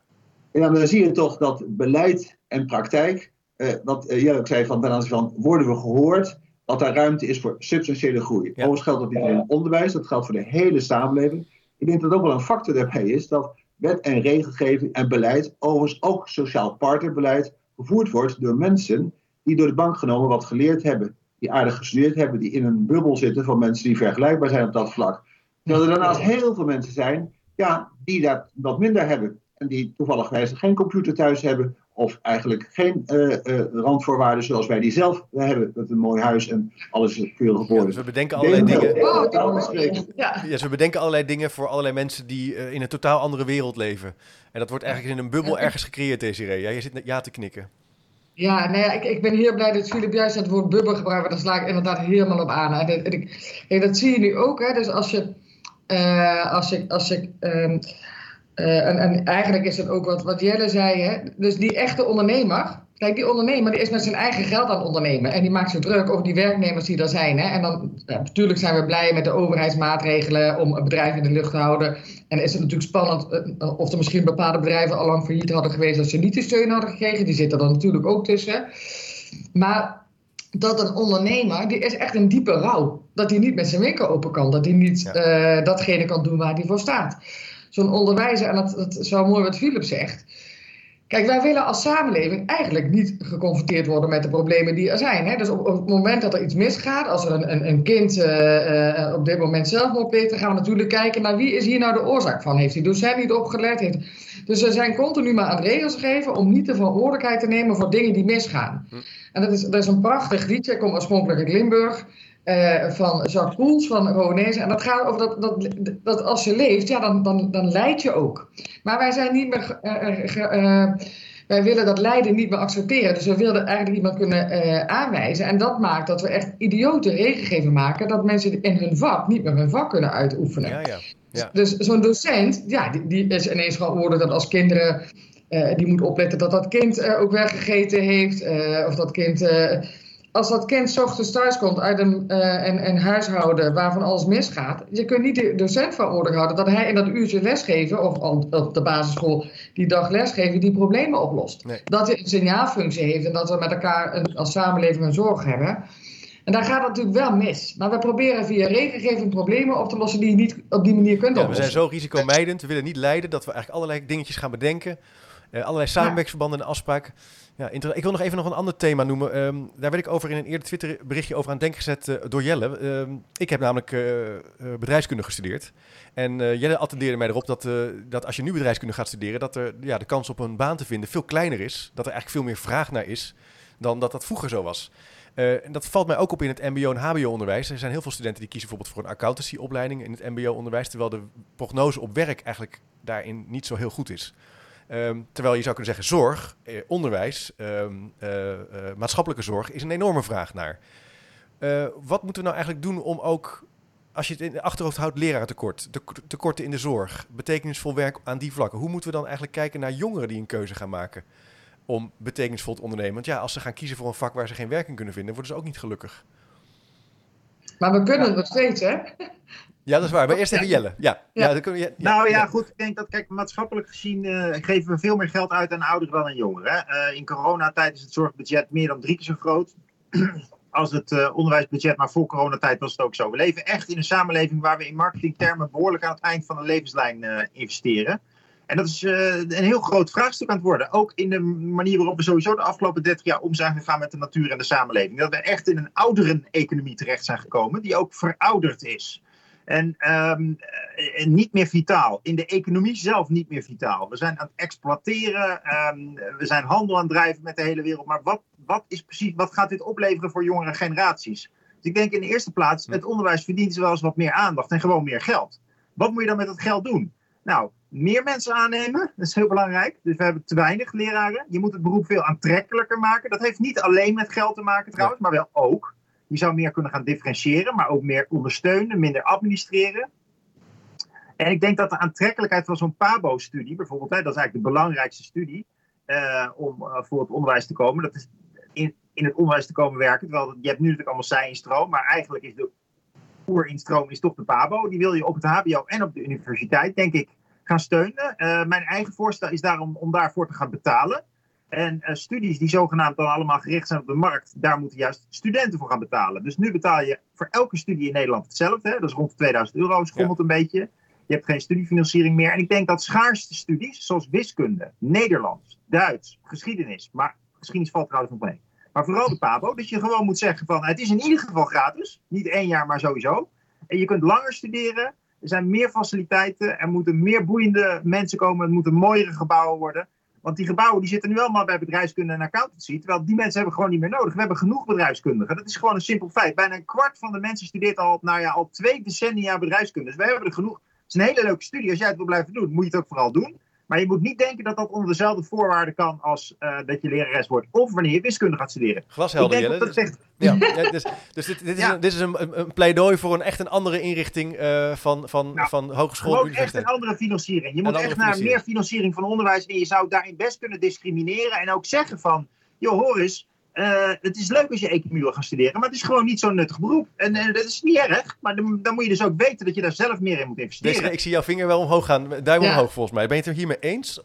En dan zie je toch dat beleid en praktijk, eh, wat uh, Jelle zei van ten aanzien van worden we gehoord, dat daar ruimte is voor substantiële groei. Ja. Overigens geldt dat niet alleen in het onderwijs, dat geldt voor de hele samenleving. Ik denk dat ook wel een factor daarbij is dat wet en regelgeving en beleid, overigens ook sociaal partnerbeleid, gevoerd wordt door mensen die door de bank genomen wat geleerd hebben. Die aardig gestudeerd hebben, die in een bubbel zitten van mensen die vergelijkbaar zijn op dat vlak. Terwijl er daarnaast heel veel mensen zijn ja, die dat wat minder hebben. En die toevallig geen computer thuis hebben. Of eigenlijk geen uh, uh, randvoorwaarden zoals wij die zelf hebben. Met een mooi huis en alles is veel geboren. Ja, dus we bedenken allerlei dingen. Oh, ja. ja, dus we bedenken allerlei dingen voor allerlei mensen die uh, in een totaal andere wereld leven. En dat wordt eigenlijk in een bubbel ergens gecreëerd, Desiree. Ja, je zit ja te knikken. Ja, nee, ik, ik ben heel blij dat Philip juist het woord bubbel gebruikt. Want daar sla ik inderdaad helemaal op aan. Hè. Dat, ik, dat zie je nu ook. Hè. Dus als je... als je, als je uh, en, en, eigenlijk is het ook wat, wat Jelle zei, hè? dus die echte ondernemer, kijk, die ondernemer die is met zijn eigen geld aan het ondernemen en die maakt zich druk over die werknemers die er zijn. Hè? En dan, ja, natuurlijk zijn we blij met de overheidsmaatregelen om een bedrijf in de lucht te houden. En is het natuurlijk spannend uh, of er misschien bepaalde bedrijven al lang failliet hadden geweest als ze niet de steun hadden gekregen. Die zitten er natuurlijk ook tussen. Maar dat een ondernemer, die is echt een diepe rouw. Dat hij niet met zijn winkel open kan, dat hij niet ja. uh, datgene kan doen waar hij voor staat zo'n onderwijzer, en dat, dat is wel mooi wat Philip zegt. Kijk, wij willen als samenleving eigenlijk niet geconfronteerd worden met de problemen die er zijn. Hè? Dus op, op het moment dat er iets misgaat, als er een, een, een kind uh, uh, op dit moment zelfmoord pleegt, dan gaan we natuurlijk kijken naar wie is hier nou de oorzaak van. Heeft die docent niet opgelet? Heeft... Dus we zijn continu maar aan regels geven om niet de verantwoordelijkheid te nemen voor dingen die misgaan. Hm. En dat is, dat is een prachtig liedje, ik kom oorspronkelijk uit Limburg. Uh, van Jacques Poels van Rowanese. En dat gaat over dat, dat, dat als je leeft, ja, dan, dan, dan leid je ook. Maar wij zijn niet meer. Uh, uh, wij willen dat lijden niet meer accepteren. Dus we willen eigenlijk iemand kunnen aanwijzen. En dat maakt dat we echt idiote regelgeving maken. Dat mensen in hun vak niet meer hun vak kunnen uitoefenen. Ja, ja. Ja. Dus zo'n docent, ja, die, die is ineens verantwoordelijk dat als kinderen. die moet opletten dat dat kind ook weggegeten heeft. of dat kind als dat kind s ochtends thuis komt uit een, uh, een, een, huishouden waarvan alles misgaat, je kunt niet de docent verantwoordelijk houden dat hij in dat uurtje lesgeven, of op de basisschool die dag lesgeven, die problemen oplost. Dat hij een signaalfunctie heeft en dat we met elkaar een, als samenleving een zorg hebben. En daar gaat het natuurlijk wel mis. Maar we proberen via regelgeving problemen op te lossen die je niet op die manier kunt oplossen. we zijn zo risicomijdend, we willen niet leiden dat we eigenlijk allerlei dingetjes gaan bedenken allerlei samenwerkingsverbanden en afspraken. Ja, ik wil nog even nog een ander thema noemen. Ehm, daar werd ik over in een eerder Twitter berichtje over aan denken gezet uh, door Jelle. Ehm, ik heb namelijk uh, bedrijfskunde gestudeerd. En Jelle attendeerde mij erop dat, dat als je nu bedrijfskunde gaat studeren, dat er, ja, de kans op een baan te vinden veel kleiner is. Dat er eigenlijk veel meer vraag naar is dan dat dat vroeger zo was. en dat valt mij ook op in het MBO en HBO-onderwijs. Er zijn heel veel studenten die kiezen bijvoorbeeld voor een accountancy-opleiding in het MBO-onderwijs, terwijl de prognose op werk eigenlijk daarin niet zo heel goed is. Ehm, terwijl je zou kunnen zeggen, zorg, eh, onderwijs, ehm, eh, eh, maatschappelijke zorg is een enorme vraag naar. wat moeten we nou eigenlijk doen om ook, als je het in de achterhoofd houdt, lerarentekort, tekorten in de zorg, betekenisvol werk aan die vlakken. Hoe moeten we dan eigenlijk kijken naar jongeren die een keuze gaan maken om betekenisvol te ondernemen? Want ja, als ze gaan kiezen voor een vak waar ze geen werking kunnen vinden, worden ze ook niet gelukkig. Maar we kunnen het nog steeds, hè? Ja, dat is waar. Maar eerst even Jelle. Ja. Ja. ja, kun je, nou ja, goed. Ik denk dat, kijk, maatschappelijk gezien uh, geven we veel meer geld uit aan ouderen dan aan jongeren. Uh, in coronatijd is het zorgbudget meer dan drie keer zo groot. *clears throat* Als het uh, onderwijsbudget, maar voor coronatijd was het ook zo. We leven echt in een samenleving waar we in marketingtermen behoorlijk aan het eind van de levenslijn investeren. En dat is een heel groot vraagstuk aan het worden. Ook in de manier waarop we sowieso de afgelopen 30 jaar om zijn gegaan met de natuur en de samenleving. Dat we echt in een ouderen-economie terecht zijn gekomen, die ook verouderd is. En, ehm, en, niet meer vitaal. In de economie zelf niet meer vitaal. We zijn aan het exploiteren. Ehm, we zijn handel aan het drijven met de hele wereld. Maar wat, wat, is precies, wat gaat dit opleveren voor jongere generaties? Dus ik denk in de eerste plaats, het onderwijs verdient wel eens wat meer aandacht en gewoon meer geld. Wat moet je dan met dat geld doen? Nou, meer mensen aannemen, dat is heel belangrijk. Dus we hebben te weinig leraren. Je moet het beroep veel aantrekkelijker maken. Dat heeft niet alleen met geld te maken trouwens, maar wel ook. Je zou meer kunnen gaan differentiëren, maar ook meer ondersteunen, minder administreren. En ik denk dat de aantrekkelijkheid van zo'n PABO-studie, bijvoorbeeld, hè, dat is eigenlijk de belangrijkste studie uh, om uh, voor het onderwijs te komen. Dat is in, in het onderwijs te komen werken. Terwijl je hebt nu natuurlijk allemaal zij-instroom, maar eigenlijk is de voerinstroom is toch de PABO. Die wil je op het HBO en op de universiteit, denk ik, gaan steunen. Uh, mijn eigen voorstel is daarom om daarvoor te gaan betalen. En uh, studies die zogenaamd dan allemaal gericht zijn op de markt, daar moeten juist studenten voor gaan betalen. Dus nu betaal je voor elke studie in Nederland hetzelfde. Hè? Dat is rond de 2000 euro, schommelt een beetje. Je hebt geen studiefinanciering meer. En ik denk dat schaarste studies, zoals wiskunde, Nederlands, Duits, geschiedenis, maar geschiedenis valt trouwens nog mee. Maar vooral de PABO, dat je gewoon moet zeggen van het is in ieder geval gratis. Niet één jaar, maar sowieso. En je kunt langer studeren. Er zijn meer faciliteiten. Er moeten meer boeiende mensen komen. Het moeten mooiere gebouwen worden. Want die gebouwen die zitten nu allemaal bij bedrijfskunde en accountancy. Terwijl die mensen hebben gewoon niet meer nodig. We hebben genoeg bedrijfskundigen. Dat is gewoon een simpel feit. Bijna een kwart van de mensen studeert al, nou ja, twee decennia bedrijfskunde. Dus we hebben er genoeg. Het is een hele leuke studie. Als jij het wil blijven doen, moet je het ook vooral doen. Maar je moet niet denken dat dat onder dezelfde voorwaarden kan als uh, dat je lerares wordt. Of wanneer je wiskunde gaat studeren. Glashelder, Jelle. Dat zegt... ja, *laughs* ja, dus, dus dit, dit, is, een, dit is een, een, pleidooi voor een echt een andere inrichting uh, van, van, nou, van hogeschool en echt een andere financiering. Je moet echt naar meer financiering van onderwijs. En je zou daarin best kunnen discrimineren. En ook zeggen van, joh hoor eens uh, het is leuk als je economie wil gaan studeren, maar het is gewoon niet zo'n nuttig beroep. En, en dat is niet erg, maar dan, dan, moet je dus ook weten dat je daar zelf meer in moet investeren. Deze, ik zie jouw vinger wel omhoog gaan, duim omhoog volgens mij. Ben je het er hiermee eens?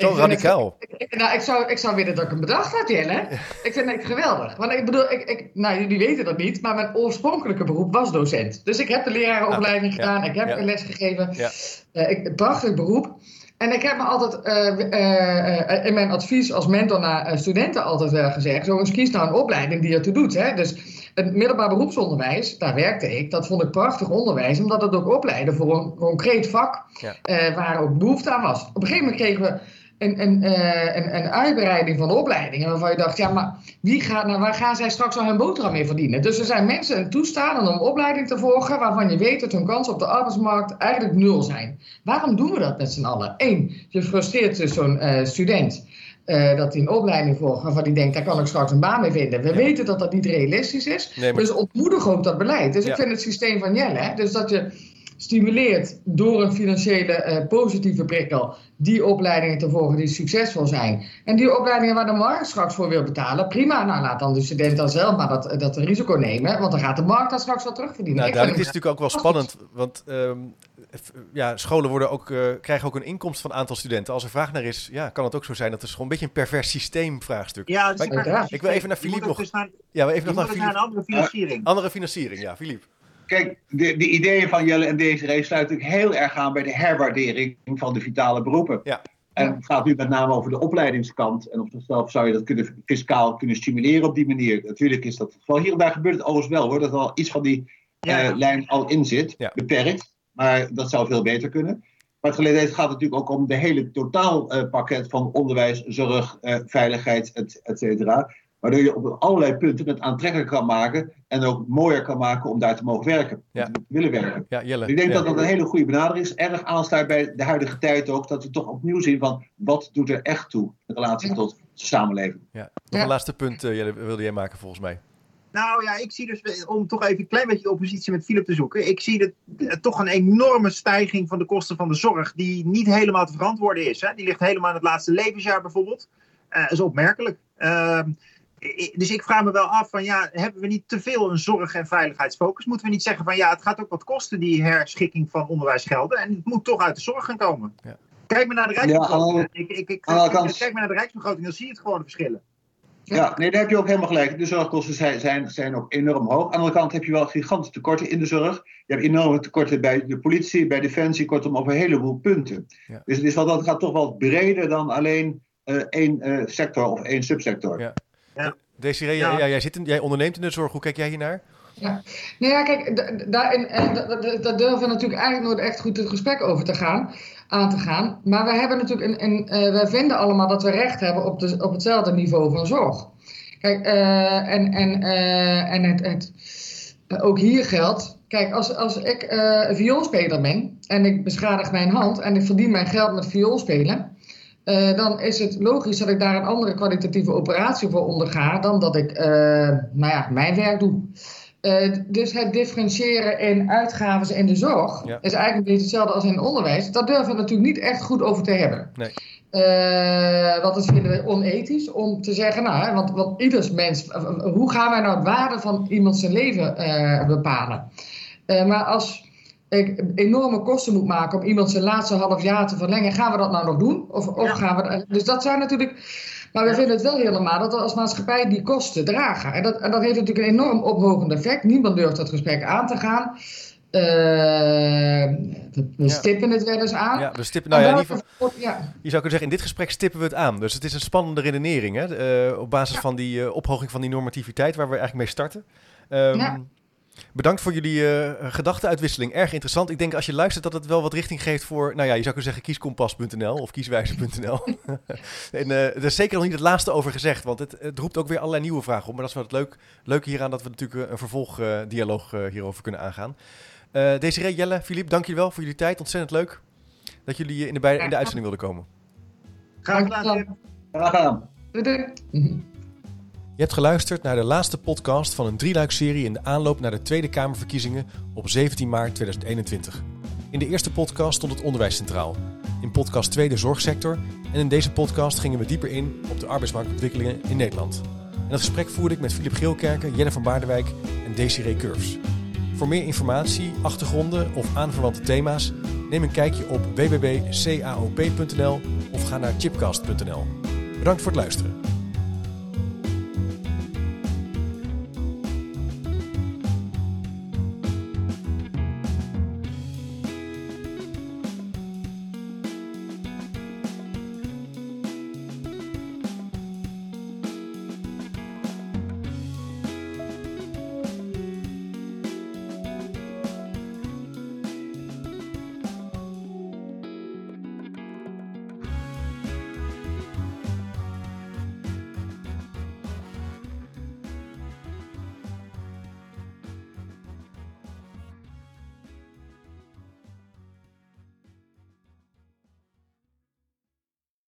Zo radicaal. Ik, nou, ik, zou, ik zou willen dat ik hem bedacht had, Jelle. *laughs* Ik vind het geweldig. Want ik bedoel, ik, ik, nou, jullie weten dat niet, maar mijn oorspronkelijke beroep was docent. Dus ik heb de lerarenopleiding ah, gedaan, ik heb ja. les gegeven. Uh, ik, prachtig beroep. En ik heb me altijd uh, uh, in mijn advies als mentor naar studenten altijd wel gezegd: zo eens kies nou een opleiding die ertoe doet. Hè? Dus het middelbaar beroepsonderwijs, daar werkte ik, dat vond ik prachtig onderwijs, omdat het ook opleidde voor een concreet vak waar ook behoefte aan was. Op een gegeven moment kregen we een, een, een, een uitbreiding van opleidingen waarvan je dacht: ja, maar wie gaat, nou, waar gaan zij straks al hun boterham mee verdienen? Dus er zijn mensen toestaan om opleiding te volgen waarvan je weet dat hun kansen op de arbeidsmarkt eigenlijk nul zijn. Waarom doen we dat met z'n allen? Eén, je frustreert dus zo'n uh, student. Uh, dat hij een opleiding volgt waarvan hij denkt, daar kan ik straks een baan mee vinden. We weten dat dat niet realistisch is. Nee, maar... Dus ontmoedig ook dat beleid. Dus ik vind het systeem van Jelle, dus dat je stimuleert door een financiële uh, positieve prikkel die opleidingen te volgen die succesvol zijn. En die opleidingen waar de markt straks voor wil betalen, prima. Nou, laat dan de student dan zelf maar dat, dat risico nemen, want dan gaat de markt dan straks wel terugverdienen. Nou, dat is natuurlijk ook wel spannend, want um, ja, scholen worden ook, uh, krijgen ook een inkomst van een aantal studenten. Als er vraag naar is, ja, kan het ook zo zijn dat het gewoon een beetje een pervers systeemvraagstuk. Ja, dus ik, ik, wil even naar Filip nog. Dus naar, ja, even nog naar een andere financiering. Andere financiering, ja, Filip. Kijk, de, de ideeën van Jelle en deze race sluiten heel erg aan bij de herwaardering van de vitale beroepen. Ja. En het gaat nu met name over de opleidingskant. En op zichzelf zou je dat kunnen, fiscaal kunnen stimuleren op die manier. Natuurlijk is dat wel hier en daar gebeurt het overigens wel hoor. Dat er al iets van die uh, lijn al in zit. Beperkt. Maar dat zou veel beter kunnen. Maar tegelijkertijd gaat het natuurlijk ook om de hele totaalpakket uh, van onderwijs, zorg, uh, veiligheid, et cetera. Waardoor je op allerlei punten het aantrekkelijker kan maken. En ook mooier kan maken om daar te mogen werken. Ja. Te willen werken. Ja, Jelle. ik denk dat dat een hele goede benadering is. Erg aansluit bij de huidige tijd ook. Dat we toch opnieuw zien van wat doet er echt toe in relatie tot de samenleving. Ja. Nog een laatste punt, uh, Jelle, wilde jij maken volgens mij. Nou ja, ik zie dus, om toch even een klein beetje de oppositie met Philip te zoeken. Ik zie dat, uh, toch een enorme stijging van de kosten van de zorg. Die niet helemaal te verantwoorden is. Hè. Die ligt helemaal in het laatste levensjaar bijvoorbeeld. Uh, dat is opmerkelijk. Dus ik vraag me wel af van ja, hebben we niet te veel een zorg- en veiligheidsfocus? Moeten we niet zeggen van ja, het gaat ook wat kosten die herschikking van onderwijsgelden en het moet toch uit de zorg gaan komen. Ja. Kijk maar naar de rijksbegroting. Ja, ik, ik, ik, kijk maar naar de rijksbegroting, dan zie je het gewoon de verschillen. Ja, nee, daar heb je ook helemaal gelijk. De zorgkosten zijn, zijn, zijn ook enorm hoog. Aan de andere kant heb je wel gigantische tekorten in de zorg. Je hebt enorme tekorten bij de politie, bij defensie, kortom op een heleboel punten. Ja. Dus het is wel, dat gaat toch wel breder dan alleen uh, één uh, sector of één subsector. Ja. Ja. Desiree, ja. Jij, jij, zit in, jij onderneemt in de zorg. Hoe kijk jij hiernaar? Ja, nou ja, kijk, daarin, daar durven we natuurlijk eigenlijk nooit echt goed het gesprek over te gaan, aan te gaan. Maar wij hebben natuurlijk een, een uh, wij vinden allemaal dat we recht hebben op, de, op hetzelfde niveau van zorg. Kijk, uh, en, en, uh, en het, het, ook hier geldt, kijk, als, als ik een vioolspeler ben en ik beschadig mijn hand en ik verdien mijn geld met vioolspelen, uh, dan is het logisch dat ik daar een andere kwalitatieve operatie voor onderga dan dat ik uh, nou ja, mijn werk doe. Uh, dus het differentiëren in uitgaven in de zorg ja. is eigenlijk niet hetzelfde als in het onderwijs. Daar durven we natuurlijk niet echt goed over te hebben. Nee. want dat vinden we onethisch om te zeggen, nou, want, want ieders mens, hoe gaan wij nou het waarde van iemand zijn leven bepalen? maar als enorme kosten moet maken om iemand zijn laatste half jaar te verlengen, gaan we dat nou nog doen? Of, of gaan we. Dus dat zijn natuurlijk. Maar we vinden het wel heel normaal dat we als maatschappij die kosten dragen. En dat, en dat heeft natuurlijk een enorm ophogend effect. Niemand durft dat gesprek aan te gaan. Uh, we ja. stippen het wel eens aan. Ja, we stippen, nou ja, in ieder geval, ja. Je zou kunnen zeggen, in dit gesprek stippen we het aan. Dus het is een spannende redenering, hè? Uh, op basis van die uh, ophoging van die normativiteit, waar we eigenlijk mee starten. Um, ja. Bedankt voor jullie uh, gedachtenuitwisseling. Erg interessant. Ik denk als je luistert dat het wel wat richting geeft voor, nou ja, je zou kunnen zeggen kieskompas.nl of kieswijzer.nl. *laughs* en uh, er is zeker nog niet het laatste over gezegd, want het, het, roept ook weer allerlei nieuwe vragen op. Maar dat is wel het leuk, leuke hieraan dat we natuurlijk een vervolgdialoog uh, hierover kunnen aangaan. Uh, Desiree, Jelle, Filip, dank jullie wel voor jullie tijd. Ontzettend leuk dat jullie in de, bij, in de uitzending wilden komen. Graag gedaan. Graag gedaan. Doei. *laughs* Je hebt geluisterd naar de laatste podcast van een drieluikserie in de aanloop naar de Tweede Kamerverkiezingen op 17 maart 2021. In de eerste podcast stond het onderwijs centraal. In podcast 2 de zorgsector. En in deze podcast gingen we dieper in op de arbeidsmarktontwikkelingen in Nederland. En dat gesprek voerde ik met Filip Geelkerken, Jenne van Baardewijk en Desiree Curves. Voor meer informatie, achtergronden of aanverwante thema's neem een kijkje op www.caop.nl of ga naar chipcast.nl. Bedankt voor het luisteren.